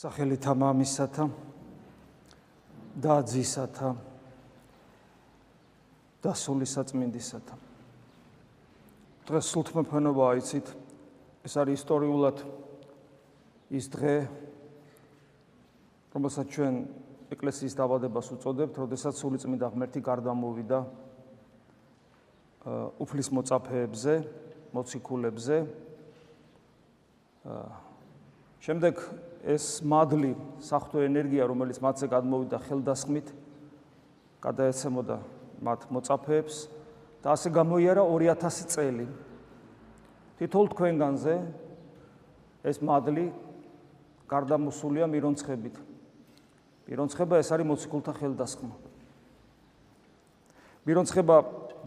სახელითა მამისათა და ძისათა და სულისაწმინდისათა დღეს სულთმოფენობა აიცით ეს არის ისტორიულად ის დღე რომელსაც ჩვენ ეკლესიის დაბადებას უწოდებთ, როდესაც სულიწმინდა ღმერთი გარდამოვიდა უფლის მოწაფეებზე, მოციქულებზე. შემდეგ ეს მადლი, საფრთხე ენერგია, რომელიც მათზე გადმოვიდა ხელდასხმით, გადაეცემოდა მათ მოწაფეებს და ასე გამოიარა 2000 წელი. თითოეულ თქვენგანზე ეს მადლი გარდამოსულია მირონცხებით. მირონცხება ეს არის მოციქულთა ხელდასხმა. მირონცხება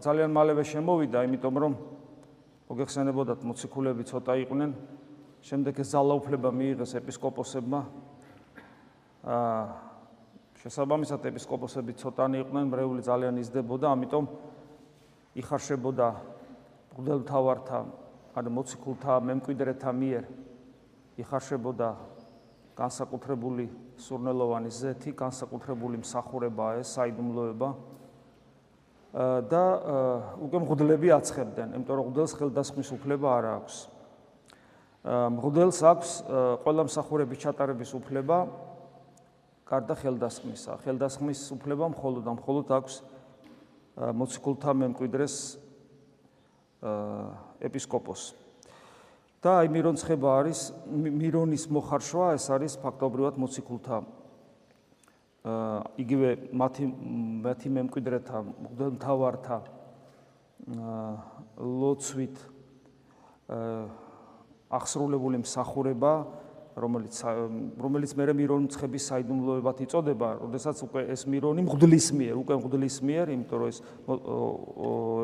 ძალიან მალევე შემოვიდა, იმიტომ რომ მოგეხსენებოდათ მოციქულები ცოტა იყვნენ, შემდეგ ეს ძალაუფლება მიიღეს ეპისკოპოსებმა. აა შესაბამისად ეპისკოპოსები ცოტანი იყვნენ, მრეული ძალიან იზრდებოდა, ამიტომ იხარშებოდა მღვდელთავართა, ანუ მოციქულთა მემკვიდრეთა მიერ იხარშებოდა განსაკუთრებული სურნელოვანი ზეთი, განსაკუთრებული მსახურებაა ეს საიდუმლოება. და უკვე მღვდლები აცხებდნენ, იმიტომ რომ მღვდელს ხელდასხმის უფლება არ აქვს. მღვდელს აქვს ყველა მსახურების ჩატარების უფლება გარდა ხელდასხმისა. ხელდასხმის უფლება მხოლოდ ამ მხოლოდ აქვს მოციქულთა მემკვიდრეს ეპისკოპოსს. და აი მირონცხება არის მირონის მოხარშვა, ეს არის ფაქტობრივად მოციქულთა იგივე მათი მათი მემკვიდრეთა მღვდელმთავართა ლოცვით აა აღსრულებული მსახურება რომელიც რომელიც მე მირონცხების საიდუმლოებად იწოდება, როდესაც უკვე ეს მირონი მღვდლის მიერ, უკვე მღვდლის მიერ, იმიტომ რომ ეს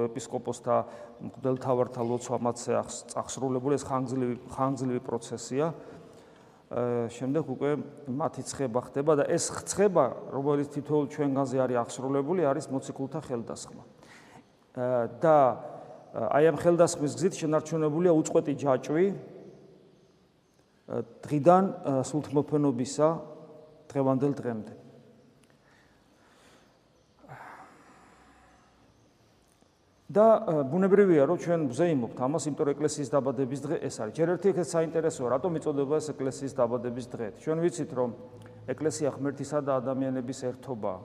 ეპისკოპოსთა მღვდელთავართა ლოცვა მათზე აღსრულებული ეს ხანგრძლივი ხანგრძლივი პროცესია. შემდეგ უკვე მათი ცხება ხდება და ეს ცხება, რომელიც თითოეულ ჩვენგანზე არის აღსრულებული, არის მოციქულთა ხელდასხმა. და აი ამ ხელდასხმის გზით შენარჩუნებულია უწყვეტი ჯაჭვი დღიდან სულთმოფენობისა დღევანდელ დღემდე. და ბუნებრივია რომ ჩვენ ვზეიმობთ ამას, იმიტომ რომ ეკლესიის დაბადების დღე ეს არის. ჯერ ერთი ეგეც საინტერესოა, რატომ იწოდება ეს ეკლესიის დაბადების დღე? ჩვენ ვიცით რომ ეკლესია ღმერთისა და ადამიანების ერთობაა.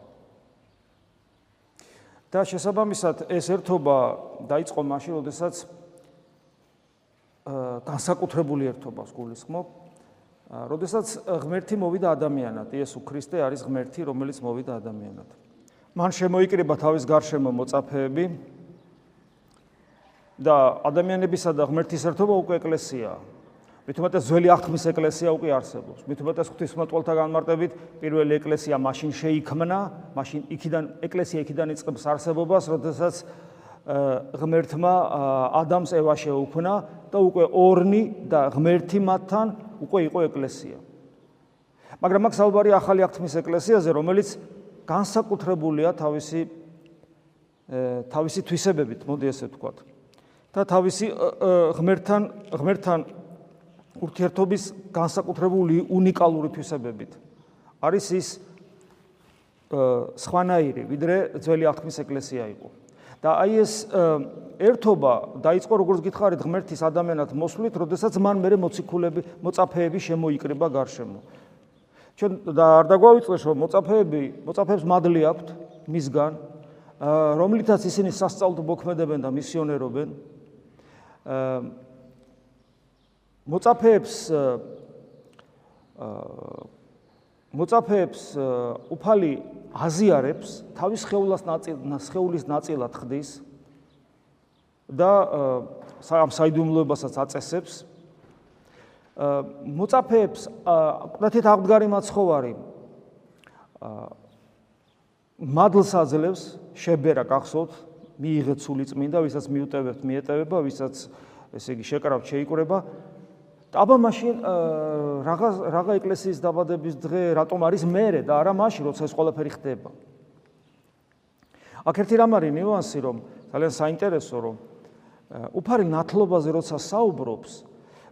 და შესაბამისად ეს ერთობა დაიწყო მაშინ, როდესაც განსაკუთრებული ერთობას გულისხმობ. როდესაც ღმერთი მოვიდა ადამიანად, იესო ქრისტე არის ღმერთი, რომელიც მოვიდა ადამიანად. მან შემოიკრიბა თავის გარშემო მოწაფეები და ადამიანებისა და ღმერთის ერთობა უკვე ეკლესიაა. მithumetes ძველი აღთქმის ეკლესია უკვე არსებობს. მithumetes ღვთისმოწყალთა განმარტებით პირველი ეკლესია მაშინ შეიქმნა, მაშინ იქიდან ეკლესია იქიდან იწყებს არსებობას, როდესაც ღმერთმა ადამს ევა შეუქმნა და უკვე ორნი და ღმერთი მათთან უკვე იყო ეკლესია. მაგრამ მაგ საუბარი ახალი აღთქმის ეკლესიაზე, რომელიც განსაკუთრებულია თავისი თავისი თვისებებით, მოდი ესე ვთქვათ. და თავისი ღმერთთან ღმერთთან ურთიერთობის განსაკუთრებული უნიკალური თვისებებით. არის ის სხვანაირი, ვიდრე ძველი აღთქმის ეკლესია იყო. და აი ეს ერთობა დაიწყო როგორც გითხარით ღმერთის ადამიანად მოსვლით, როდესაც მან მერე მოციქულები, მოწაფეები შემოიკრიბა გარშემო. ჩვენ და არ დაგვავიწყდეს რომ მოწაფეები, მოწაფეებს მადლი აქვთ მისგან, რომლითაც ისინი სასწაულთ მოქმედებენ და მისიონერობენ. მოწაფეებს მოწაფეებს უფალი აზიარებს თავის ხეულას ნაწილ ხეულის ნაწილად ხდის და ამ საიდუმლოებასაც აწესებს. მოწაფეებს ყდათით აღდგარი მაცხოვარი მადლს აძლევს შებერა გახსოვთ მიიღეთ სული წმინდა ვისაც მიუტევებთ მიეტევება ვისაც ესე იგი შეკრავთ შეიკრება აბა მაშინ რაღა რაღა ეკლესიის დაბადების დღე რატომ არის მერე და არა მაშინ როცა ეს ყველაფერი ხდება აქ ერთი რამ არის ნიუანსი რომ ძალიან საინტერესო რომ უფარი ნათლობაზე როცა საუბრობს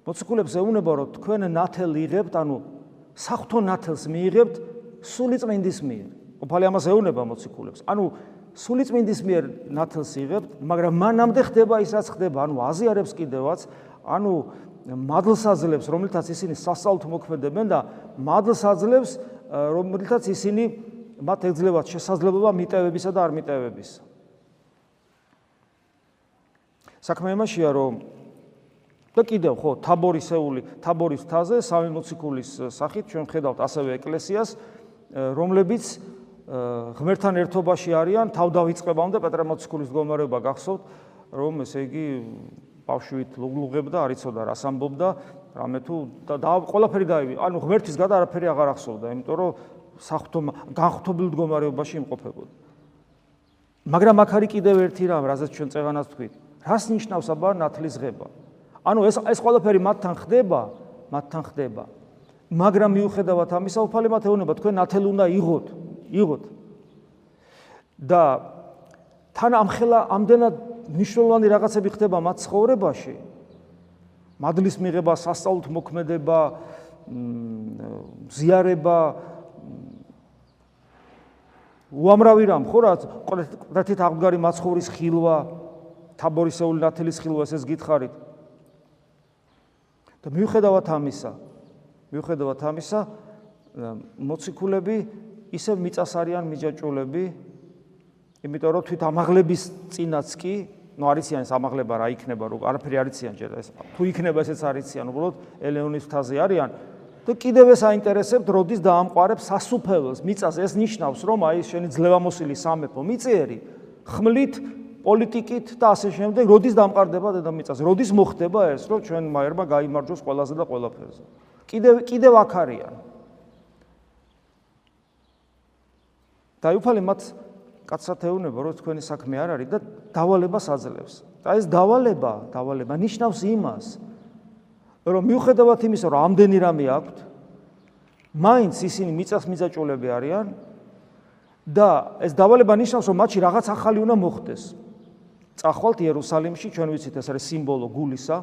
მოციქულებს ეუბნება რომ თქვენ ნათელ იღებთ ანუ საფრთხო ნათელს მიიღებთ სულიწმინდის მიერ. ყოფილი ამას ეუბნება მოციქულებს. ანუ სულიწმინდის მიერ ნათელს იღებთ, მაგრამ მანამდე ხდება ის რაც ხდება, ანუ აზიარებს კიდევაც, ანუ მადლს აძლევს, რომლითაც ისინი სასწაულთ მოქმედებენ და მადლს აძლევს, რომლითაც ისინი მათ ეძლევათ შესაძლებლობა მიტევებისა და არ მიტევებისა. საქმე იმაშია, რომ და კიდევ ხო, თაბორისეული, თაბორის თაზე სამი მოციქულის სახით ჩვენ ხედავთ ასევე ეკლესიას, რომლებიც ღმერთთან ერთობაში არიან, თავდავიწყებამდე პეტრე მოციქულის მდგომარეობა გახსოვთ, რომ ესე იგი ბავშვით ლუგლუღებდა, არიწოდა რას ამბობდა, რამე თუ და ყველაფერი დაივი, ანუ ღმერთის გადა არაფერი აღარ ახსოვდა, იმიტომ რომ საფრთხო განხთობილ მდგომარეობაში იმყოფებოდა. მაგრამ აქ არის კიდევ ერთი რამ, რაზეც ჩვენ წეღანას თქვით. რას ნიშნავს აბა ნათლის ღება? ანუ ეს ეს ყველაფერი მათთან ხდება, მათთან ხდება. მაგრამ მიუხედავად ამისა, უფალი მათ ეუბნება, თქვენ ნათელ უნდა იღოთ, იღოთ. და თან ამხელა ამდენად მნიშვნელოვანი რაღაცები ხდება მათ ცხოვრებაში. მადლის მიღება, სასწაულთ მოქმედება, ზიარება, უამრავი რამ ხო რა ყრეთით აღგარი მაცხოვრის ხილვა თაბორისეული ნათელის ხილვა ეს გითხარით და მიუხედავად ამისა მიუხედავად ამისა მოციქულები ისევ მიწას არიან მიჯაჭულები იმიტომ რომ თვით ამაღლების წინაც კი ну არიციან ეს ამაღლება რა იქნება რო არაფერი არიციან ჯერ ეს თუ იქნება ესეც არიციან უბრალოდ ელეონის თაზე არიან და კიდევ ეს აინტერესებთ, როდის დაამყარებს სასუფეველს, მიწას ეს ნიშნავს, რომ აი შენი ძლევამოსილი სამეფო მიწიერი ხმლით, პოლიტიკით და ასე შემდეგ, როდის დაამყარდება დედამიწას, როდის მოხდება ეს, რომ ჩვენ მაერმა გამოიმარჯოს ყველაზე და ყველაფერზე. კიდევ კიდევ აქ არიან. დაიფალე მათ კაცრად ეუბნება, რომ თქვენი საქმე არ არის და დავალებას აძლევს. და ეს დავალება, დავალება ნიშნავს იმას, რომ მიუხედავად იმისა, რომ ამდენი რამე აქვთ, მაინც ისინი მიწას მიწაჭულები არიან და ეს დავალება ნიშნავს, რომ მათში რაღაც ახალი უნდა მოხდეს. წახვალთ იერუსალიმში, ჩვენ ვიცით ეს არის სიმბოლო გულისა.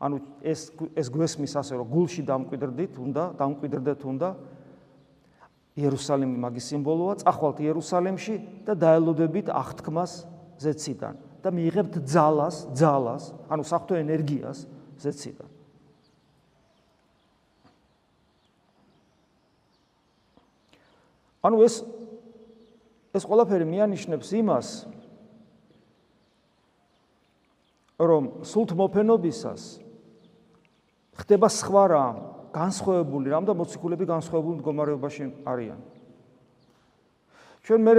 ანუ ეს ეს გვესმის ასე რომ გულში დამკვიდრდით, უნდა დამკვიდრდეთ უნდა იერუსალიმი მაგის სიმბოლოა, წახვალთ იერუსალიმში და დაელოდებით აღთქმას ზეციდან და მიიღებთ ძალას, ძალას, ანუ საფრთხო ენერგიას ზეციდან. ანუ ეს ეს ყველაფერი მიანიშნებს იმას რომ სულთ მოფენობისას ხდება სხვა რამ განსხვავებული, რამდა მოციქულები განსხვავებულ მდგომარეობაში არიან. ჩვენ მე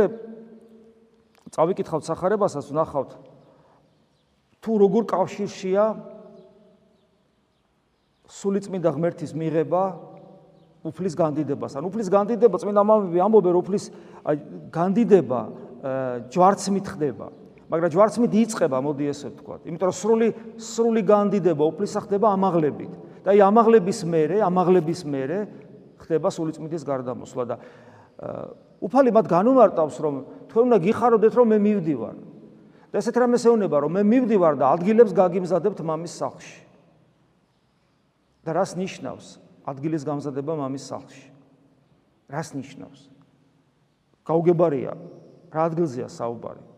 წავიკითხავთ сахарებასაც, ნახავთ თუ როგორ კავშირშია სულიწმინდა ღმერთის მიღება უფლის განდიდებასთან. უფლის განდიდება წმინდა მამები ამბობენ, უფლის განდიდება ჯვარცმით ხდება. მაგრამ ჯვარცმით იწყება, მოდი ესე ვთქვა. იმიტომ რომ სრული სრული განდიდება უფლისა ხდება ამაღლებით. და აი ამაღლების მერე, ამაღლების მერე ხდება სულიწმიდის გარდამოსვლა და უფალი მათ განუმარტავს, რომ თქვენ უნდა გიხაროდეთ, რომ მე მივდივარ. და ესეთ რამეს ეუბნება, რომ მე მივდივარ და ადგილებს გაგიმზადებთ მამის სახლში. და რას ნიშნავს? ადგილის გამზადება მამის სახლში. რას ნიშნავს? გაუგებარია, რა ადგილზეა საუბარი?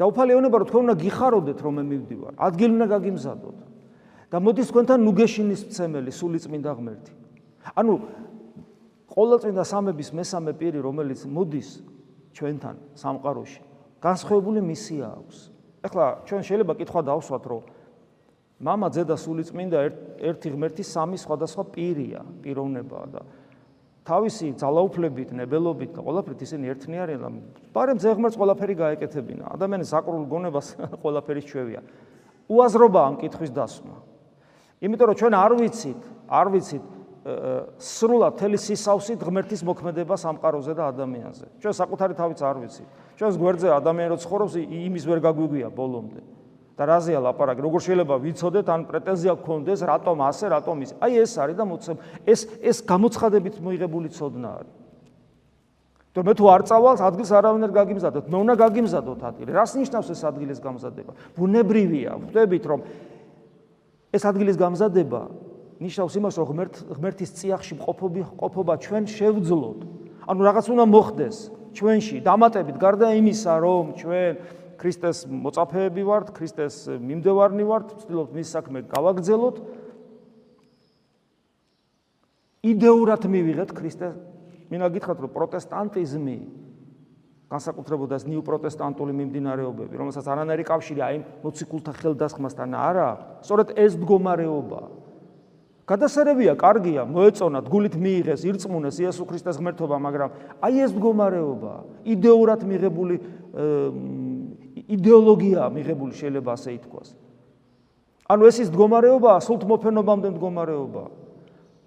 და უფალი ეუბნება, რომ თქვენ უნდა გიხაროდეთ, რომ მე მივდივარ. ადგილი უნდა გაგიმზადოთ. და მოდის თქვენთან ნუგეშინის მცემელი, სულიწმინდა ღმერთი. ანუ ყოველწმინდა სამების მესამე პირი, რომელიც მოდის ჩვენთან სამყაროში, განსხვავებული მისია აქვს. ეხლა ჩვენ შეიძლება კითხვა დავსვათ, რომ мама ძედა სულიწმინდა ერთი ღმერთი სამი სხვადასხვა პირია, პიროვნებაა და თავისი ძალაუფლებით, ნებელობით და ყველაფრით ისინი ერთნი არიან და პარემ ზეღმერთს ყველაფერი გაეკეთებინა. ადამიანის საკრულ გონებას ყველაფერი ჩვევია. უაზრობა ამ კითხვის დასმა. იმიტომ რომ ჩვენ არ ვიცით, არ ვიცით სრულად თელი სისავსით ღმერთის მოქმედება სამყაროზე და ადამიანზე. ჩვენ საკუთარი თავიც არ ვიცით. ჩვენს გვერდზე ადამიანი რო ცხოვრობს, იმის ვერ გაგვიგვია ბოლომდე. და რაზეა ლაპარაკი? როგორ შეიძლება ვიცოდეთ ან პრეტენზია გქონდეს, რატომ ასე, რატომ ის? აი ეს არის და მოცემ ეს ეს გამოცხადებით მოიღებული ცოდნა არის. თუ მე თუ არ წავალ ადგილს არავინ არ გაგიმზადოთ, მე უნდა გაგიმზადოთ ადგილი. რას ნიშნავს ეს ადგილის გამზადება? ბუნებრივია, ხვდებით რომ ეს ადგილის გამზადება ნიშნავს იმას, რომ ღმერთ ღმერთის წიაღში ყოფობი ყოფობა ჩვენ შევძლოთ. ანუ რაღაც უნდა მოხდეს ჩვენში, დამატებით გარდა იმისა, რომ ჩვენ ქრისტეს მოწაფეები ვართ, ქრისტეს მიმდევარნი ვართ, ვცდილობთ მის საქმე გავაგრძელოთ. იდეურად მივიღეთ ქრისტეს. მინდა გითხრათ, რომ პროტესტანტიზმი განსაკუთრებულად ეს ნიუ-პროტესტანტული მიმდინარეობები, რომელსაც არანაირი კავშირი აი მოციქულთა ხელდასხმასთან არ აქვს, სწორედ ეს მდგომარეობა. გადასარევია, კარგია, მოეწონათ, გულით მიიღეს, ირწმუნეს იესო ქრისტეს ღმერთობა, მაგრამ აი ეს მდგომარეობა, იდეურად მიღებული იდეოლოგია მიღებული შეიძლება ასე ითქვას. ანუ ეს ის მდგომარეობაა, სულთ მოფენობამდე მდგომარეობაა.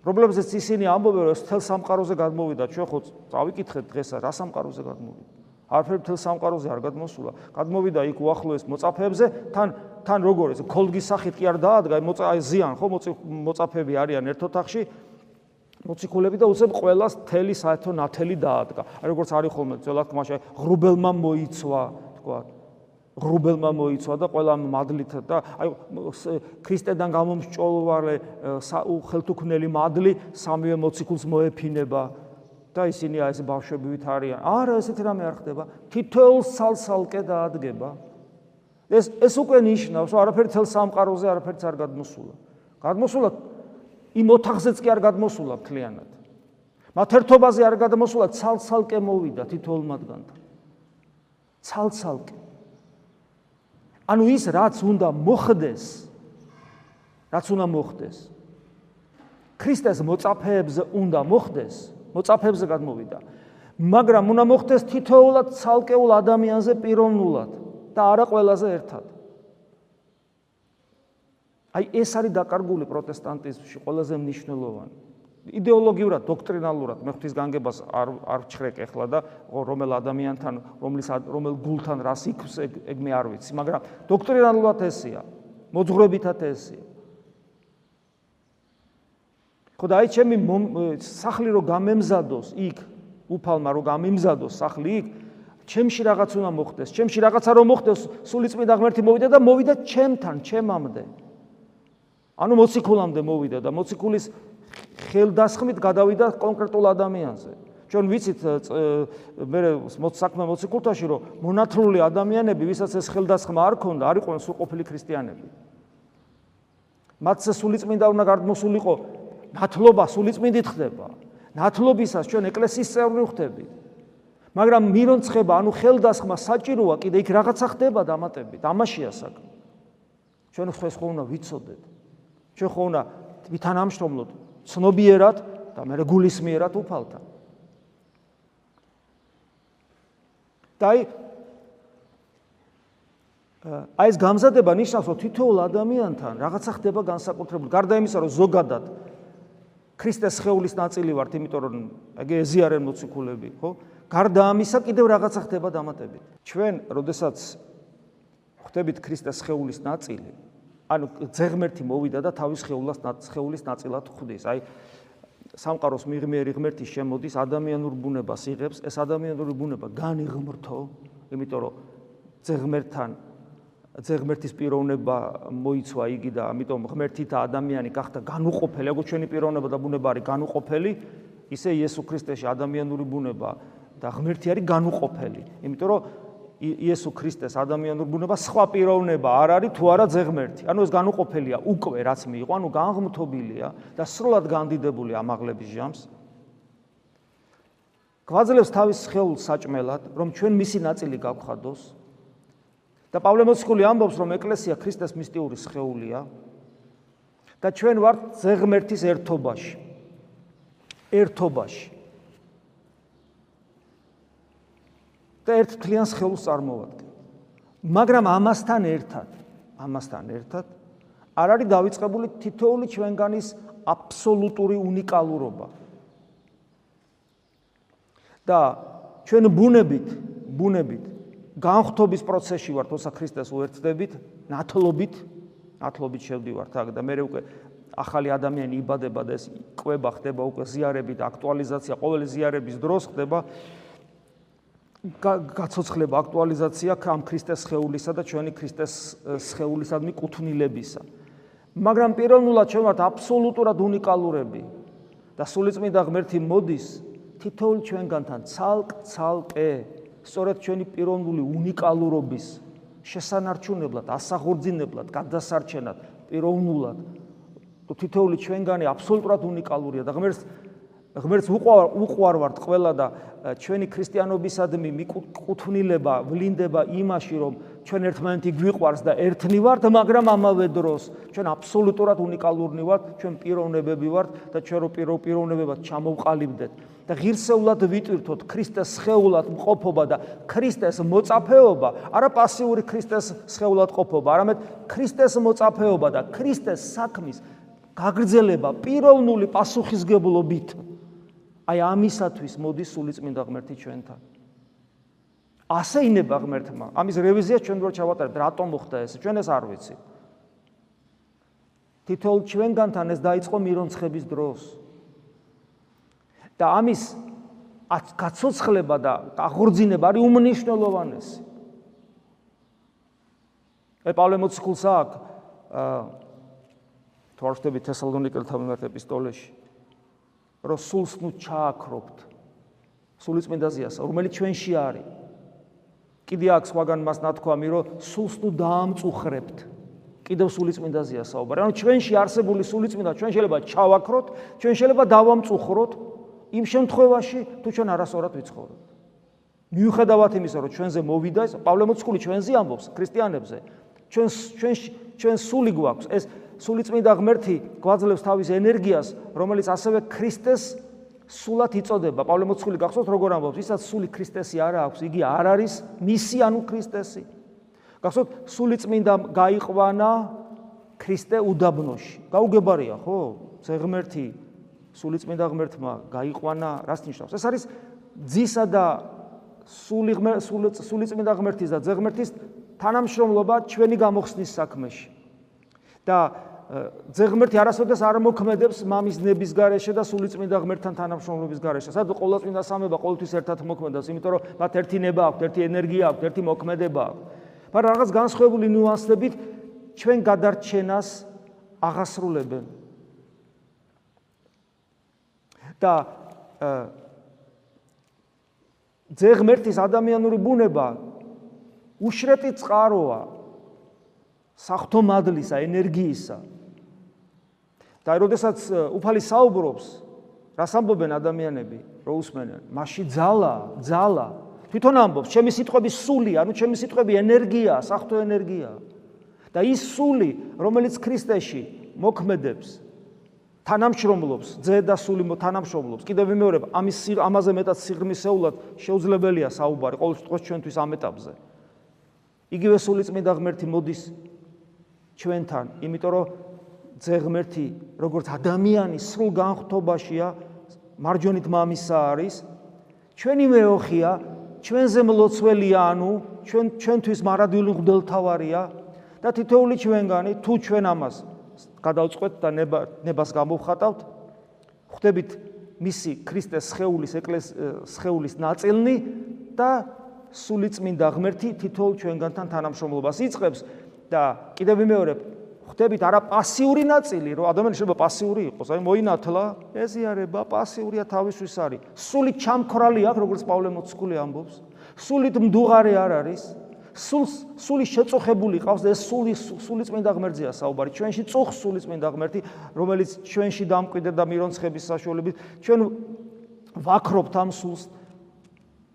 პრობლემზეც ისინი ამბობენ, რომ თელ სამყაროზე გადმოვიდა, ჩვენ ხო წავიკითხეთ დღესა რა სამყაროზე გადმოვიდა. არაფერი თელ სამყაროზე არ გადმოსულა. გადმოვიდა იქ უახლოეს მოწაფეებზე, თან თან როგორ ეს ქოლგის სახით კი არ დაადგა, მოწა ზიან ხო მოწაფეები არიან ერთ ოთახში. მოციქულები და უცებ ყოველას თელი საერთო ნათელი დაადგა. აი როგორც არის ხოლმე ძველად თმაში ღრუბელმა მოიცვა, თქვა. ღრუბელმა მოიცვა და ყველა მადლით და აი ქრისტედან გამომსჭოლვარე ხელთუქმნელი მადლი სამივე მოციქულს მოეფინება და ისინი აი ეს ბავშვები ვით არიან. არა, ესეთი რამე არ ხდება. თითოეულ სალსალკე დაადგება. ეს ეს უკვე ნიშნავს, რომ არაფერი თელ სამყაროზე არაფერიც არ გადმოსულა. გადმოსულა იმ ოთახზეც კი არ გადმოსულა მთლიანად. მათ ერთობაზე არ გადმოსულა, ცალ-ცალკე მოვიდა თითოეულ მათგანთან. ცალ-ცალკე. ანუ ის რაც უნდა მოხდეს, რაც უნდა მოხდეს. ქრისტეს მოწაფეებს უნდა მოხდეს, მოწაფეებზე გადმოვიდა. მაგრამ უნდა მოხდეს თითოეულად ცალკეულ ადამიანზე პიროვნულად და არა ყველაზე ერთად. აი ეს არის დაკარგული პროტესტანტიზმში ყველაზე მნიშვნელოვანი. იდეოლოგიურად, დოქტრინალურად მე ღვთის განგებას არ არ ჩხრეკ ახლა და რომელ ადამიანთან, რომლის რომელ გულთან რას იქს ეგ მე არ ვიცი, მაგრამ დოქტრინალურად ესეა. მოძღვრებითად ესეა. ხო და აი ჩემი სახლი რო გამემზადოს იქ უფალმა რო გამემზადოს სახლი იქ ჩემში რაღაც უნდა მოხდეს ჩემში რაღაცა რომ მოხდეს სულიწმიდა ღმერთი მოვიდა და მოვიდა ჩემთან ჩემამდე ანუ მოციქულამდე მოვიდა და მოციქულის ხელდასხმით გადავიდა კონკრეტულ ადამიანზე ჩვენ ვიცით მე საქმე მოციქულთაში რომ მონათლული ადამიანები ვისაც ეს ხელდასხმა არ ქონდა არ იყვნენ სულყოფილი ქრისტიანები მათ სულიწმიდა უნდა გადმოსულიყო ნათლობა სულიწმინდით ხდება. ნათლობისას ჩვენ ეკლესიის წევრი ვხდებით. მაგრამ მირონცხება, ანუ ხელდასხმა საჭიროა, კიდე იქ რაღაცა ხდება დამატებით. ამაშია საქმე. ჩვენ ხეს ხო უნდა ვიცოდეთ. ჩვენ ხო უნდა ვითანამშრომლოთ ცნობიერად და მე რეგულისმიერად უფალთან. დაი აი ეს გამზადება ნიშნავს, რომ თითოეულ ადამიანთან რაღაცა ხდება განსაკუთრებული. გარდა იმისა, რომ ზოგადად ქრისტეს ხეულის ნაწილი ვართ, იმიტომ რომ ეგ ეზიარენ მოციქულები, ხო? გარდა ამისა კიდევ რაღაცა ხდება დამატებით. ჩვენ, როდესაც ხვდებით ქრისტეს ხეულის ნაწილი, ანუ ძეგმერთი მოვიდა და თავის ხეულას ხეულის ნაწილად ხვდის. აი სამყაროს მიღმერი ღმერთი შემოდის ადამიანურ ბუნებას იღებს, ეს ადამიანური ბუნება განიღმრთო, იმიტომ რომ ძეგმერთთან ძეგმერთის პიროვნება მოიცვა იგი და ამიტომ ღმერთი და ადამიანი გახდა განუყოფელი, როგორც ჩვენი პიროვნება და ბუნება არის განუყოფელი, ისე იესო ქრისტეში ადამიანური ბუნება და ღმერთი არის განუყოფელი. იმიტომ რომ იესო ქრისტეს ადამიანური ბუნება სხვა პიროვნება არ არის თუ არა ძეგმერთი. ანუ ეს განუყოფელია უკვე რაც მიიღო, ანუ განღმთობილია და სრულად განდიდებული ამაღლების ჟამს. გვაძლევს თავის შეულ საჭმელად, რომ ჩვენ მისი ნაწილი გავხადოს. და პავლე მოციქული ამბობს, რომ ეკლესია ქრისტეს მისტიური სხეულია და ჩვენ ვართ ზეღმერთის ერთობაში. ერთობაში. და ერთ თლიან სხეულს წარმოვადგენ. მაგრამ ამასთან ერთად, ამასთან ერთად არ არის დავიწყებული თითოეული ჩვენგანის აბსოლუტური უნიკალურობა. და ჩვენ ბუნებით, ბუნებით განხთობის პროცესში ვართ ოსა ქრისტეს უერთდებით, ნათლობით, ნათლობით შევდივართ აქ და მე უკვე ახალი ადამიანი იბადება და ეს ყვება ხდება უკვე ზიარები და აქტუალიზაცია ყოველი ზიარების დროს ხდება გაცოცხლება აქტუალიზაცია ამ ქრისტეს ხეულისა და ჩვენი ქრისტეს ხეულისადმი კუთვნილებისა. მაგრამ პირველნულად ჩვენ ვართ აბსოლუტურად უნიკალურები. და სულიწმინდა ღმერთი მოდის თითოეულ ჩვენგანთან ცალკ-ცალკე სწორედ ჩვენი პიროვნული უნიკალურობის შესანარჩუნებლად, ასახორძინებლად, გადასარჩენად, პიროვნულად. თითოეული ჩვენგანი აბსოლუტურად უნიკალურია და ღმერთს ღმერთს უყვარ უყვარ ვართ ყველა და ჩვენი ქრისტიანობისადმი მიკუთვნილება ვლინდება იმაში რომ ჩვენ ერთმანეთი გვიყვარს და ერთნი ვართ მაგრამ ამავე დროს ჩვენ აბსოლუტურად უნიკალურნი ვართ ჩვენ პიროვნებები ვართ და ჩვენ რო პირო პიროვნებებად ჩამოვყალიბდეთ. და ღირსეულად ვიტვირთოთ ქრისტეს სხეულად მყოფობა და ქრისტეს მოწაფეობა. არა პასიური ქრისტეს სხეულად ყოფობა არამედ ქრისტეს მოწაფეობა და ქრისტეს საქმის გაგრძელება პიროვნული პასუხისგებლობით აი ამისათვის მოდის სულიწმინდა ღმერთი ჩვენთან. ასე ინება ღმერთმა. ამის რევიზია ჩვენ რო ჩავატარებთ, რატომ მოხდა ეს? ჩვენ ეს არ ვიცით. თითოეულ ჩვენგანთან ეს დაიწყო მირონცხების დროს. და ამის გაცოცხლება და აღორძინება არის უმნიშვნელოვანესი. ე პავლე მოციქულს აქვს აა თორშტები თესალონიკელთა მიმართ ეპისტოლეში რომ სულს ნუ ჩააქრობთ. სულიწმინდაზიას რომელიც ჩვენში არის. კიდე აქვს სხვაგან მას ნათქვამი რომ სულს ნუ დაამწუხრებთ. კიდევ სულიწმინდაზია საუბარი ანუ ჩვენში არსებული სულიწმინდა ჩვენ შეიძლება ჩავაქროთ ჩვენ შეიძლება დავამწუხროთ. იმ შემთხვევაში თუ ჩვენ არასწორად ვიცხოვრობთ. მიუხედავად იმისა რომ ჩვენზე მოვიდა ეს პავლე მოციქული ჩვენზე ამბობს ქრისტიანებზე. ჩვენ ჩვენ ჩვენ სული გვაქვს. ეს სულიწმინდა ღმერთი გვაძლევს თავის ენერგიას, რომელიც ასევე ქრისტეს სულად იწოდება. პავლე მოციქული გახსოვთ როგორ ამბობს, ისაც სული ქრისტესი არ აქვს, იგი არ არის მისი ანუ ქრისტესი. გახსოვთ, სულიწმინდა გაიყვანა ქრისტე უდაბნოში. გაუგებარია, ხო? ზღმერთი სულიწმინდა ღმერთმა გაიყვანა, რას ნიშნავს? ეს არის ძისა და სული სულიწმინდა ღმერთის და ზღმერთის თანამშრომლობა ჩვენი გამოხსნის საქმეში. და ზღმერთი არასოდეს არ მოქმედებს მამის ნების გარეშე და სულიწმინდა ღმერთთან თანამშრომლობის გარეშე. სადაც ყოველწმინდა სამება ყოველთვის ერთად მოქმედებს, იმიტომ რომ მათ ერთი ნება აქვთ, ერთი ენერგია აქვთ, ერთი მოქმედება აქვთ. მაგრამ რაღაც განსხვავებული ნიუანსებით ჩვენ გადარჩენას აღასრულებენ. და ზღმერთის ადამიანური ბუნება უშრეტი წყაროა საფრთხომადლისა, ენერგიისა. და როდესაც უფალი საუბრობს, რას ამბობენ ადამიანები, რო უსმენენ, მასში ძალა, ძალა. თვითონ ამბობს, ჩემი სიტყვები სული, ანუ ჩემი სიტყვები ენერგია, საფრთხო ენერგია. და ის სული, რომელიც ქრისტეში მოქმედებს, თანამშრომლობს, ძე და სული თანამშრომლობს. კიდევ ვიმეორებ, ამის ამაზე მეტად სიღრმისეულად შეუძლებელია საუბარი ყოველ შემთხვევაში ჩვენთვის ამ ეტაპზე. იგივე სული წმინდა ღმერთი მოდის ჩვენთან, იმიტომ რომ ზეღმერთი როგორც ადამიანის სრულ განხთობაშია, მარჯვენით მამისა არის, ჩვენი მეოხია, ჩვენზე მლოცველია, ანუ ჩვენ ჩვენთვის მარადიული ღმერთთავარია და თითოეული ჩვენგანი თუ ჩვენ ამას გადავწყვეტ და ნებას გამოვხატავთ, ხვდებით მისი ქრისტეს სხეულის ეკლეს სხეულის ნაწილნი და სული წმინდა ღმერთი თითოეულ ჩვენგანთან თანამშრომლობას იწყებს. და კიდევ ვიმეორებ, ხვდებით არა პასიური ნაწილი, რომ ადამიანი შეიძლება პასიური იყოს, აი მოინათლა, ეზიარება, პასიურია თავისთვის არის. სული ჩამქრალი აქვს, როგორც პავლე მოციქული ამბობს. სულით მდუღარე არ არის. სულს სული შეწუხებული ყავს ეს სული სული წმინდა ღმერთია საუბარი. ჩვენში წუხ სული წმინდა ღმერთი, რომელიც ჩვენში დამკვიდრდა მირონცხების საშუალებით, ჩვენ ვაქრობთ ამ სულს.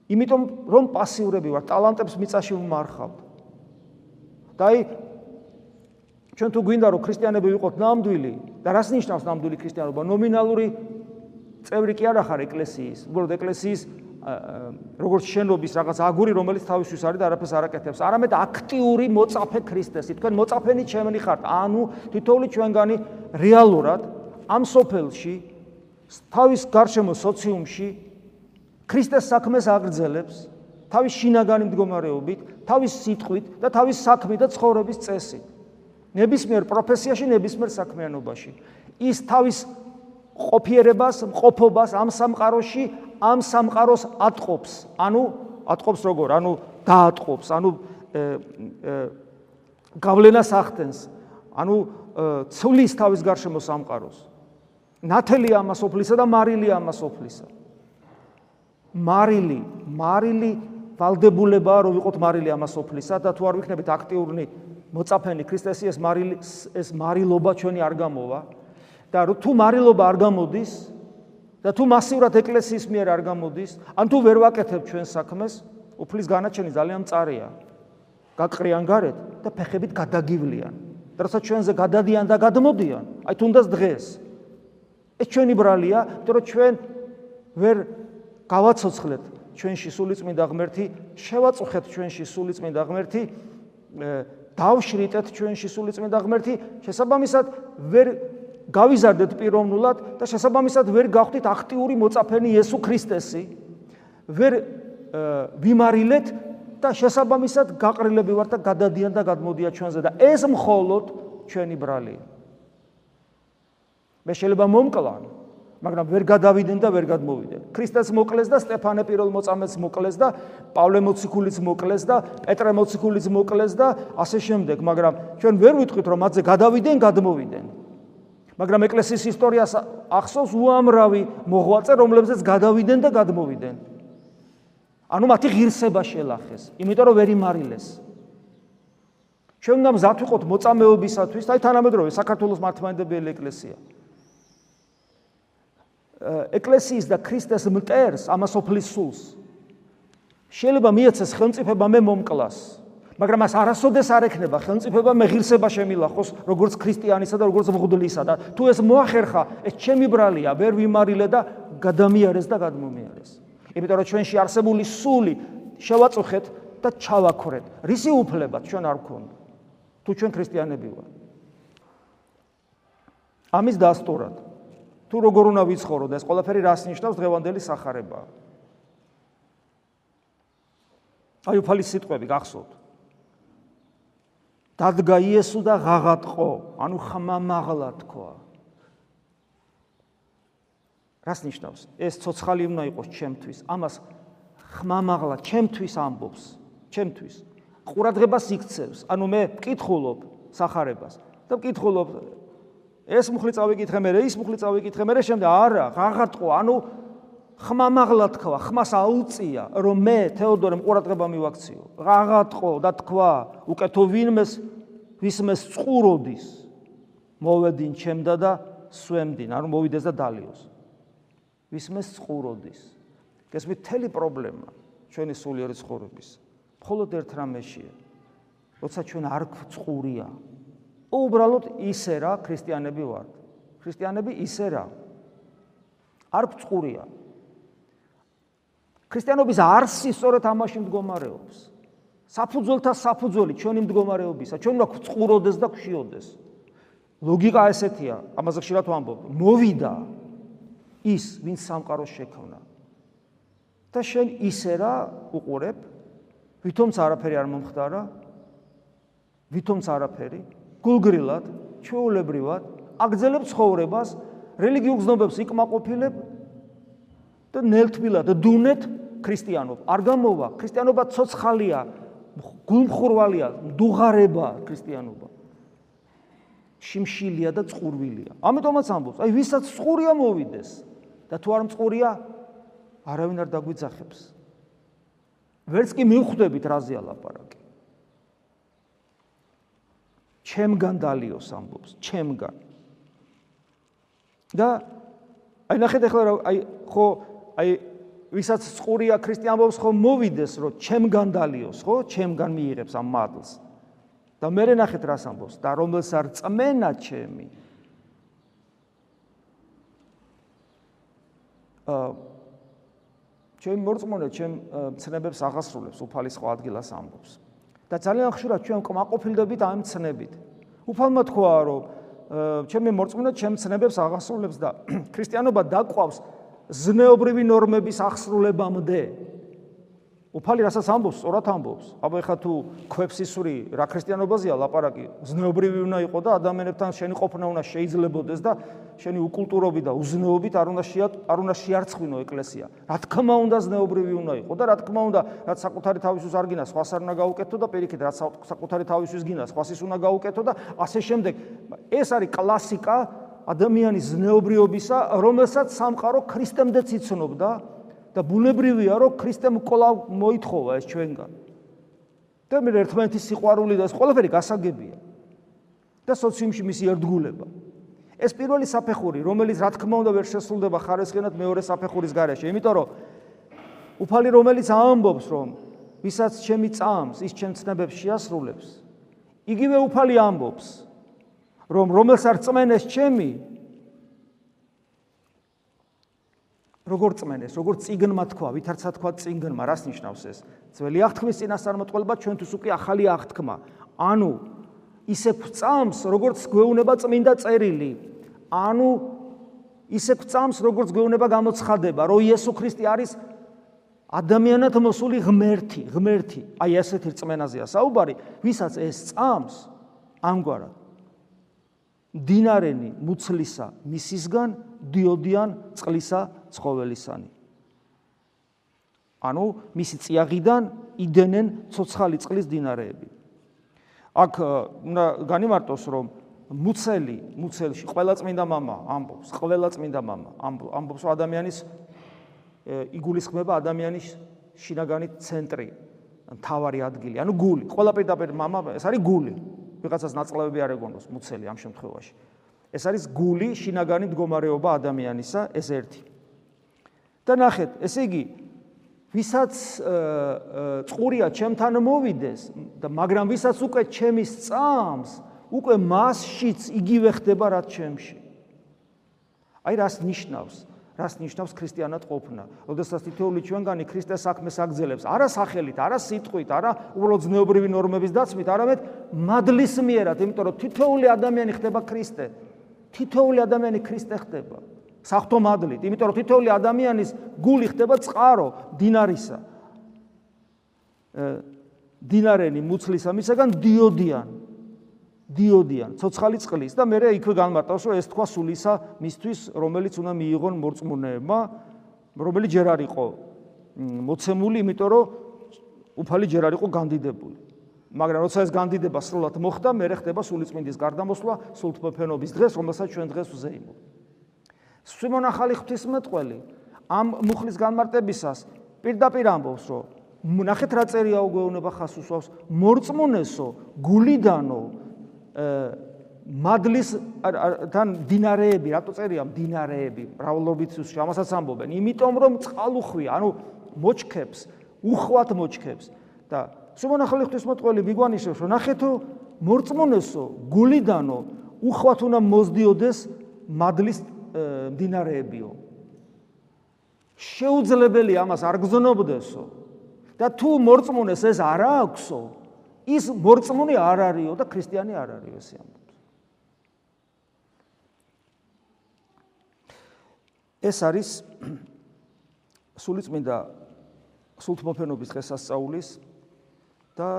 იმიტომ რომ პასიურები ვართ, ტალანტებს მიწაში ვმარხავთ. და აი ჩვენ თუ გვინდა რომ ქრისტიანები ვიყოთ ნამდვილი და რას ნიშნავს ნამდვილი ქრისტიანობა? ნომინალური წევრი კი არ ახარ ეკლესიის, უბრალოდ ეკლესიის როგორც შენობის რაღაც აგური, რომელიც თავისთვის არის და არაფერს არ აკეთებს, არამედ აქტიური მოწაფე ქრისტესი. თქვენ მოწაფენი ჩემნი ხართ, ანუ თითოეული ჩვენგანი რეალურად ამ სოფელში თავის გარშემო სოციუმში ქრისტეს საქმეს აგრძელებს. თავის შინაგანი მდგომარეობით, თავის სიტყვით და თავის საქმით და ცხოვრების წესით. ნებისმიერ პროფესიაში, ნებისმიერ საქმიანობაში. ის თავის ყოფიერებას, მყოფობას ამ სამყაროში, ამ სამყაროს ატყობს. ანუ ატყობს როგორ? ანუ დაატყობს, ანუ გავლენას ახდენს. ანუ ცვლის თავის გარშემო სამყაროს. ნათელი ამას ოფლისა და მარილი ამას ოფლისა. მარილი, მარილი ვალდებულებაა რომ ვიყოთ მარილი ამას ოფლისა და თუ არ ვიქნებით აქტიური მოწაფენი ქრისტესი ეს მარილი ეს მარილობა ჩვენი არ გამოვა და თუ მარილობა არ გამოდის და თუ მასიურად ეკლესიის მიერ არ გამოდის, ან თუ ვერ ვაკეთებ ჩვენ საქმეს, უფლის განაჩენი ძალიან მწარეა. გაკრიან გარეთ და ფეხებით გადაგივლიან. და რასაც ჩვენზე გადადიან და გადმოდიან, აი თუნდაც დღეს. ეს ჩვენი ბრალია, იმიტომ რომ ჩვენ ვერ გავაცოცხლეთ ჩვენში სულიწმინდა ღმერთი, შევაწუხეთ ჩვენში სულიწმინდა ღმერთი, დავშრიტეთ ჩვენში სულიწმინდა ღმერთი, შესაბამისად ვერ გავიზარდეთ პიროვნულად და შესაბამისად ვერ გავხდით აქტიური მოწაფენი იესო ქრისტესი. ვერ ვიმარილეთ და შესაბამისად გაყრილები ვართ და გადადიან და გადმოდიან ჩვენზე და ეს მხოლოდ ჩვენი ბრალია. მე შეიძლება მომკლან, მაგრამ ვერ გადავიდენ და ვერ გადმოვიდენ. ქრისტეს მოკლეს და სტეფანე პირველ მოწამეს მოკლეს და პავლე მოციქულიც მოკლეს და პეტრე მოციქულიც მოკლეს და ასე შემდეგ, მაგრამ ჩვენ ვერ ვიტყვით რომ მათზე გადავიდენ, გადმოვიდენ. მაგრამ ეკლესიის ისტორიას ახსოვს უამრავი მოღვაწე, რომლებზეც გადავიდენ და გადმოვიდენ. ანუ მათი ღირსება შელახეს, იმიტომ რომ ვერ იმარილეს. ჩვენ უნდა მზად ვიყოთ მოწამეობისათვის, აი თანამედროვე საქართველოს მართლმადიდებელი ეკლესია. ეკლესიის და ქრისტეს მტერს, ამას ოფლის სულს. შეიძლება მიეცეს ხელმწიფება მე მომკლას. მაგრამ მას არასოდეს არ ექნება ხელმწიფება მეღირსება შემილახოს როგორც ქრისტიანისა და როგორც მღვდლისა და თუ ეს მოახერხა ეს ჩემი ბრალია ვერ ვიმარილე და გადამიარეს და გადმომიარეს იმიტომ რომ ჩვენში არსებული სული შევაწუხეთ და ჩავაქრეთ რისი უფლება ჩვენ არ გქონდა თუ ჩვენ ქრისტიანები ვართ ამის დასტურად თუ როგორ უნდა ვიცხოვრო და ეს ყველაფერი რას ნიშნავს დღევანდელი სახარება აი უფალი სიტყვები გახსოვთ დადგა იესო და ღაღატყო, ანუ ხმამაღლა თქვა. რას ნიშნავს? ეს ცოცხალი უნდა იყოს ჩემთვის. ამას ხმამაღლა ჩემთვის ამბობს, ჩემთვის. ყურადღებას იქცევს. ანუ მე მკითხულობ სახარებას და მკითხულობ ეს მუხლი წავიკითხე მე, ის მუხლი წავიკითხე მე, შემდეგ არა, ღაღატყო, ანუ ხმამაღლა თქვა, ხმას აუწია, რომ მე თეოდორე მყურადღება მივაქციო. ღაღატყო და თქვა, უკეთო ვინმეს ვისმეს წყუროდის მოვე딘 ჩემდა და სვემდინ, ანუ მოვიდეს და დალიოს. ვისმეს წყუროდის. ეს მე თელი პრობლემა ჩვენი სულიერი ცხოვრების. მხოლოდ ერთ რამეშია. როცა ჩვენ არ გწყურია. უბრალოდ ისე რა ქრისტიანები ვართ. ქრისტიანები ისე რა. არ გწყურია. ქრისტიანობის არსი სწორედ ამაში მდგომარეობს. საფუძველთა საფუძველი ჩვენი მდგომარეობისა, ჩვენ უნდა გწყუროდეს და გშიოდეს. ლოგიკა ესეთია, ამაზე ხშირად ვამბობ. მოვიდა ის, ვინც სამყაროს შექმნა. და შენ ისე რა უყურებ, ვითომც არაფერი არ მომხდარა, ვითომც არაფერი, გულგრილად, ჩვეულებრივად, აგძელებ ცხოვრებას, რელიგიურ გზნობებს იკმაყოფილებ და ნელთბილად დუნეთ ქრისტიანობა. არ გამოვა, ქრისტიანობა ცოცხალია, გულმხურვალია, დუღარება ქრისტიანობა. შიმშილია და წყურვილია. ამიტომაც ამბობს, აი ვისაც წყურია მოვიდეს და თუ არ მწყურია, არავინ არ დაგვიძახებს. ვერც კი მივხვდებით რაზეა ლაპარაკი. ჩემგან დალიოს ამბობს, ჩემგან. და აი ნახეთ ახლა აი ხო აი ვისაც წყურია ქრისტიანობს ხო მოვიდეს რომ ჩემგან დალიოს ხო? ჩემგან მიიღებს ამ მადლს. და მე ნახეთ რას ამბობს. და რომელს არ წმენა ჩემი. ა ჩემ მორწმუნე ჩემ მცნებებს აღასრულებს უფალის სხვა ადგილას ამბობს და ძალიან ხშირად ჩვენ კმაყოფილდებით ამ მცნებით უფალმა თქვა რომ ჩემი მორწმუნე ჩემ მცნებებს აღასრულებს და ქრისტიანობა დაყვავს ზნეობრივი ნორმების აღსრულებამდე. უფალი რასაც ამბობს, სწორად ამბობს. აბა ეხა თუ ქვებს ისური რა ქრისტიანობაზეა ლაპარაკი, ზნეობრივი უნდა იყოს და ადამიანებთან შენი ყოფნა უნდა შეიძლებოდეს და შენი უკულტურობი და უზნეობით არ უნდა არ უნდა შეარცხინო ეკლესია. რა თქმა უნდა ზნეობრივი უნდა იყოს და რა თქმა უნდა რაც საკუთარი თავისთვის არ გინა, სხვას არ უნდა გაუკეთო და პირიქით რაც საკუთარი თავისთვის გინა, სხვას ის უნდა გაუკეთო და ასე შემდეგ. ეს არის კლასიკა ადამიანის ზნეობრიობისა, რომელსაც სამყარო ქრისტემდე ციცნობდა. და ბუნებრივია რომ ქრისტემ კოლავ მოითხოვა ეს ჩვენგან. და მე ერთმანეთის სიყვარული და ეს ყველაფერი გასაგებია. და სოციუმში მისი ერთგულება. ეს პირველი საფეხური რომელიც რა თქმა უნდა ვერ შესრულდება ხარესხენად მეორე საფეხურის გარეშე იმიტომ რომ უფალი რომელიც ამბობს რომ ვისაც ჩემი წამს ის ჩემ ცნებებს შეასრულებს იგივე უფალი ამბობს რომ რომელსაც წმენეს ჩემი როგორ წმენეს, როგორ ციგნმა თქვა, ვითარცა თქვა ციგნმა, რას ნიშნავს ეს? ძველი აღთქმის წინასწარმეტყველება ჩვენთვის უკვე ახალი აღთქმა. ანუ ისე გვწამს, როგორც გვეუნება წმინდა წერილი. ანუ ისე გვწამს, როგორც გვეუნება გამოცხადება, რომ იესო ქრისტე არის ადამიანად მოსული ღმერთი, ღმერთი. აი ასეთი რწმენაზეა საუბარი, ვისაც ეს წამს ამგვარად დინარენი მუცლისა მისისგან დიოდიან წყლისა ცხოველისანი. ანუ მისი წიაღიდან იდენენ ცოცხალი წყლის დინარეები. აქ უნდა განიმარტოს, რომ მუცელი, მუცელში ყველა წმინდა მამა ამბობს, ყველა წმინდა მამა ამბობს, რომ ადამიანის იგულისხმება ადამიანის შინაგანი ცენტრი, მთავარი ადგილი, ანუ გული, ყველა პირდაპირ მამა, ეს არის გული. ვიღაცას ნაწლავები არ ეგონოს მუცელი ამ შემთხვევაში. ეს არის გული, შინაგანი მდგომარეობა ადამიანისა, ეს ერთი. და ნახეთ, ესე იგი, ვისაც წყურია ჩემთან მოვიდეს და მაგრამ ვისაც უკვე ჩემის წამს, უკვე მასშიც იგივე ხდება რაც ჩემში. აი რას ნიშნავს? რას ნიშნავს ქრისტიანად ყოფნა? ოდესაც თითოეული ჩვენგანი ქრისტეს საქმეს აგზელებს, არა სახელით, არა სიტყვით, არა უბრალოდ ზნეობრივი ნორმების დაცვით, არამედ მადლის მიერად, იმიტომ რომ თითოეული ადამიანი ხდება ქრისტე. თითოეული ადამიანი ქრისტე ხდება. საფრთხო მადლით, იმიტომ რომ თითოეული ადამიანის გული ხდება წყარო დინარისა. დინარენი მუცლისა მისაგან დიოდიან. დიოდიან, ცოცხალი წყლის და მე იქვე განმარტავს, რომ ეს თქვა სულისა მისთვის, რომელიც უნდა მიიღონ მორწმუნეებმა, რომელიც ჯერ არ იყო მოცემული, იმიტომ რომ უფალი ჯერ არ იყო განდიდებული. მაგრამ როცა ეს განდიდება სრულად მოხდა, მე ხდება სულიწმინდის გარდამოსვლა, სულთმოფენობის დღეს, რომელსაც ჩვენ დღეს ვზეიმობ. სიმონ ახალი ღვთისმეტყველი ამ მუხლის განმარტებისას პირდაპირ ამბობს, რომ ნახეთ რა წერია უგეუნება ხას უსვავს, მორწმუნესო, გულიდანო, მადლის თან დინარეები, რატო წერია დინარეები, მრავლობით ამასაც ამბობენ, იმიტომ რომ წყალუხვია, ანუ მოჩქებს, უხვად მოჩქებს და სიმონ ახალი ღვთისმეტყველი მიგვანიშნებს, რომ ნახეთო მორწმუნესო, გულიდანო, უხვად უნდა მოძდიოდეს მადლის მდინარეებიო. შეუძლებელი ამას არ გზნობდესო. და თუ მორწმუნეს ეს არ აქვსო, ის მორწმუნე არ არისო და ქრისტიანი არ არისო ესე ამბობს. ეს არის სულიწმინდა სულთმოფენობის დღესასწაულის და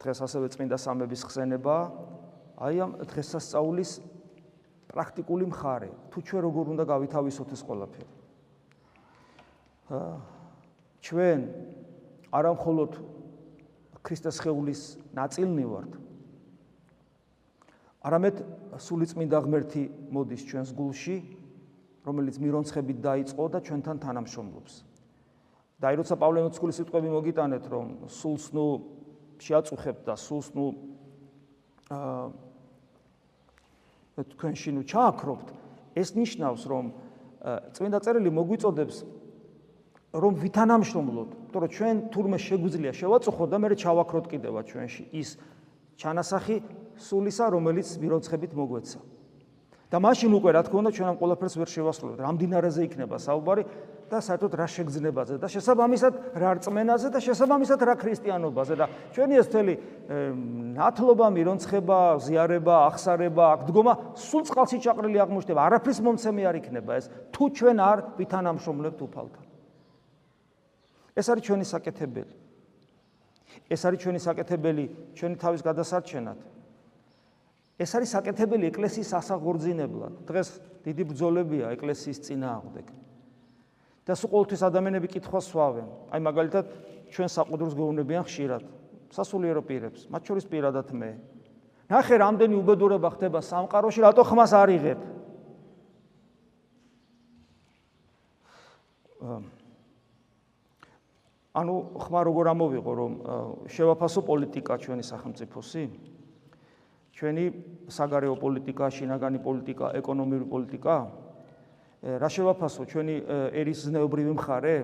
დღეს ასევე წმინდა სამების ხსენება აი ამ დღესასწაულის პრაქტიკული მხარე. თუ ჩვენ როგორ უნდა გავითავისოთ ეს ყველაფერი? ჩვენ არა მხოლოდ ქრისტეს ხეულის ნაწილნი ვართ. არამედ სულიწმინდა ღმერთი მოდის ჩვენს გულში, რომელიც მირონცხებით დაიწყო და ჩვენთან თანამშრომლობს. და აი როცა პავლე მოციქულის სიტყვები მოგიტანეთ, რომ სულს ნუ შეაწუხებთ და სულს ნუ აა თქვენში ნუ ჩააქრობთ, ეს ნიშნავს, რომ წმინდა წერილი მოგვიწოდებს რომ ვითანამშრომლოთ, იმიტომ რომ ჩვენ თურმე შეგვიძლია შევაწუხოთ და მე ჩავაქროთ კიდევა ჩვენში ის ჩანასახი სულისა, რომელიც ვიროცხებით მოგვეცა. და მაშინ უკვე რა თქმა უნდა ჩვენ ამ ყველაფერს ვერ შევასრულებთ. რამდენარეზე იქნება საუბარი და საერთოდ რა შეგზნებაზე და შესაბამისად რა რწმენაზე და შესაბამისად რა ქრისტიანობაზე და ჩვენი ეს თელი ნათლობა, მირონცხება, ზიარება, ახსარება, აკდგომა სულ წყალში ჩაყრილი აღმოჩნდება. არაფრის მომცემი არ იქნება ეს თუ ჩვენ არ ვითანამშრომლებთ უფალთან. ეს არის ჩვენი საკეთებელი. ეს არის ჩვენი საკეთებელი ჩვენი თავის გადასარჩენად. ეს არის საკეთებელი ეკლესიის ასაღორძინებლად. დღეს დიდი ბრძოლებია ეკლესიის წინააღმდეგ. და სულ ყოველთვის ადამიანები კითხვას სვავენ. აი მაგალითად ჩვენ საყუდროს გეუბნებიან ხშირად სასულიერო პირებს, მათ შორის პირადად მე. ნახე რამდენი უბედურება ხდება სამყაროში, რატო ხმას არ იღებ? ანუ ხმა როგორ ამოვიღო რომ შევაფასო პოლიტიკა ჩვენი სახელმწიფოსი? ჩვენი საგარეო პოლიტიკა, შინაგანი პოლიტიკა, ეკონომიკური პოლიტიკა? რა შევაფასო ჩვენი ერის ზნეობრივი მხარე?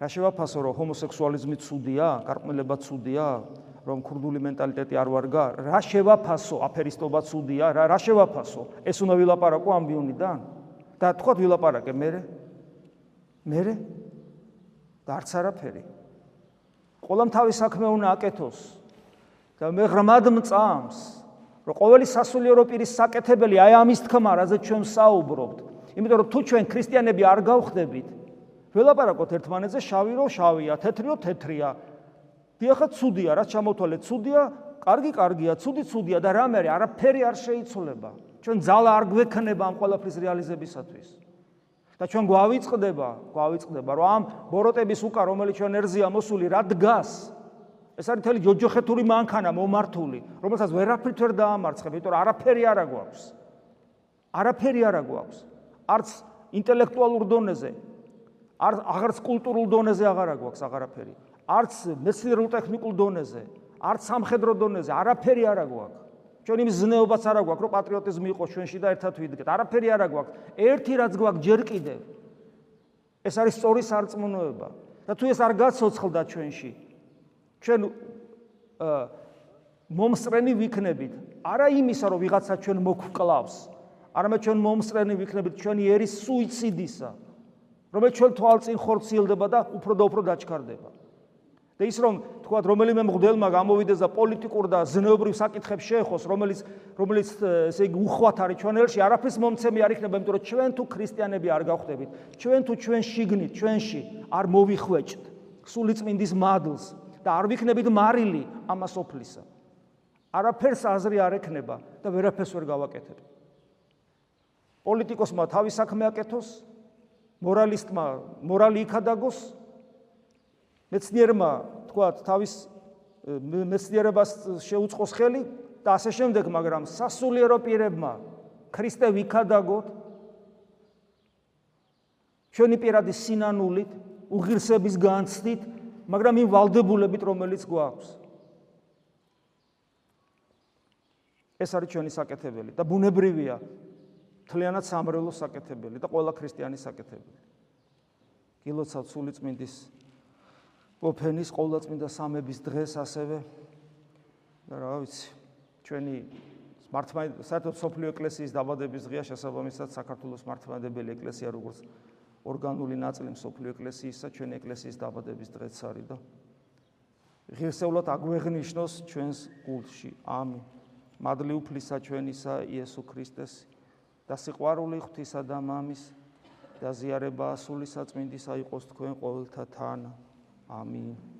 რა შევაფასო რომ ჰომოსექსუალიზმი ცუდია, გარყმილება ცუდია, რომ ქურდული მენტალიტეტი არ ვარგა? რა შევაფასო აფერისტობა ცუდია? რა რა შევაფასო? ეს უნდა ვილაპარაკო ამბიონიდან? და თქვა ვილაპარაკე მე? მე? და არც არაფერი. ყველამ თავის საქმე უნდა აკეთოს. და მე ღრმად მწამს, რომ ყოველი სასულიერო პირის საკეთებელი აი ამის თქმა, რაზეც ჩვენ საუბრობთ. იმიტომ რომ თუ ჩვენ ქრისტიანები არ გავხდებით, ველაპარაკოთ ერთმანეთზე, შავი რო შავია, თეთრი რო თეთრია. დიახა, ცუდია, რაც ჩამოთვალეთ, ცუდია, კარგი, კარგია, ცუდი, ცუდია და რამე არაფერი არ შეიცვლება. ჩვენ ძალა არ გვექნება ამ ყველაფრის რეალიზებისათვის. და ჩვენ გვავიწყდება, გვავიწყდება, რომ ამ ბოროტების უკან რომელიც ჩვენ ერზია მოსული, რა დგას? ეს არის თელი ჯოჯოხეთური მანქანა მომართული, რომელსაც ვერაფრით ვერ დაამარცხებ, იმიტომ რომ არაფერი არ აგვაქვს. არაფერი არ აგვაქვს. არც ინტელექტუალურ დონეზე, არ აღარც კულტურულ დონეზე აღარ აგვაქვს აღარაფერი. არც მეცნიერულ ტექნიკურ დონეზე, არც სამხედრო დონეზე არაფერი არ აგვაქვს. ჩვენ იმ ზნეობაც არ აგვაქვს, რომ პატრიოტიზმი იყოს ჩვენში და ერთად ვიდგეთ. არაფერი არ აგვაქვს. ერთი რაც გვაქვს ჯერ კიდევ ეს არის სწორი სარწმუნოება. და თუ ეს არ გაცოცხლდა ჩვენში, ჩვენ მომსწრენი ვიქნებით. არა იმისა, რომ ვიღაცა ჩვენ მოგვკლავს, არამედ ჩვენ მომსწრენი ვიქნებით ჩვენი ერის სუიციდისა, რომელიც ჩვენ თვალწინ ხორციელდება და უფრო და უფრო დაჩქარდება. და ის რომ თქვათ რომელიმე მღვდელმა გამოვიდეს და პოლიტიკურ და ზნეობრივ საკითხებს შეეხოს რომელიც რომელიც ესე იგი უხვათ არის ჩვენელში არაფრის მომცემი არ იქნება იმიტომ რომ ჩვენ თუ ქრისტიანები არ გავხდებით ჩვენ თუ ჩვენ შიგნით ჩვენში არ მოვიხვეჭთ სულიწმინდის მადლს და არ ვიქნებით მარილი ამას ოფლისა. არაფერს აზრი არ ექნება და ვერაფერს ვერ გავაკეთებ. პოლიტიკოსმა თავის საქმე აკეთოს მორალისტმა მორალი იქადაგოს მეცნიერმა თქვა თავის მეცნიერებას შეუწყოს ხელი და ასე შემდეგ, მაგრამ სასულიერო პირებმა ქრისტე ვიქადაგოთ ჩვენი პირადი სინანულით, უღირსების განცდით, მაგრამ იმ ვალდებულებით, რომელიც გვაქვს. ეს არის ჩვენი საკეთებელი და ბუნებრივია თლიანად სამრელო საკეთებელი და ყველა ქრისტიანის საკეთებელი. გილოცავ სულიწმინდის ოფენის ყოვლადწმინდა სამების დღეს ასევე. და რა ვიცი ჩვენი მართლმადიდებელი საერთოდ სოფლიო ეკლესიის დაბადების დღეა შესაბამისად საქართველოს მართლმადიდებელი ეკლესია როგორც ორგანული ნაწილი სოფლიო ეკლესიისა ჩვენი ეკლესიის დაბადების დღეც არის და ღირსეულად აგვეღნიშნოს ჩვენს კულტში ამინ. მადლი უფლისა ჩვენისა იესო ქრისტეს და სიყვარული ღვთისა და მამის და ზიარება სული საწმინდისა იყოს თქვენ ყოველთა თან Amen.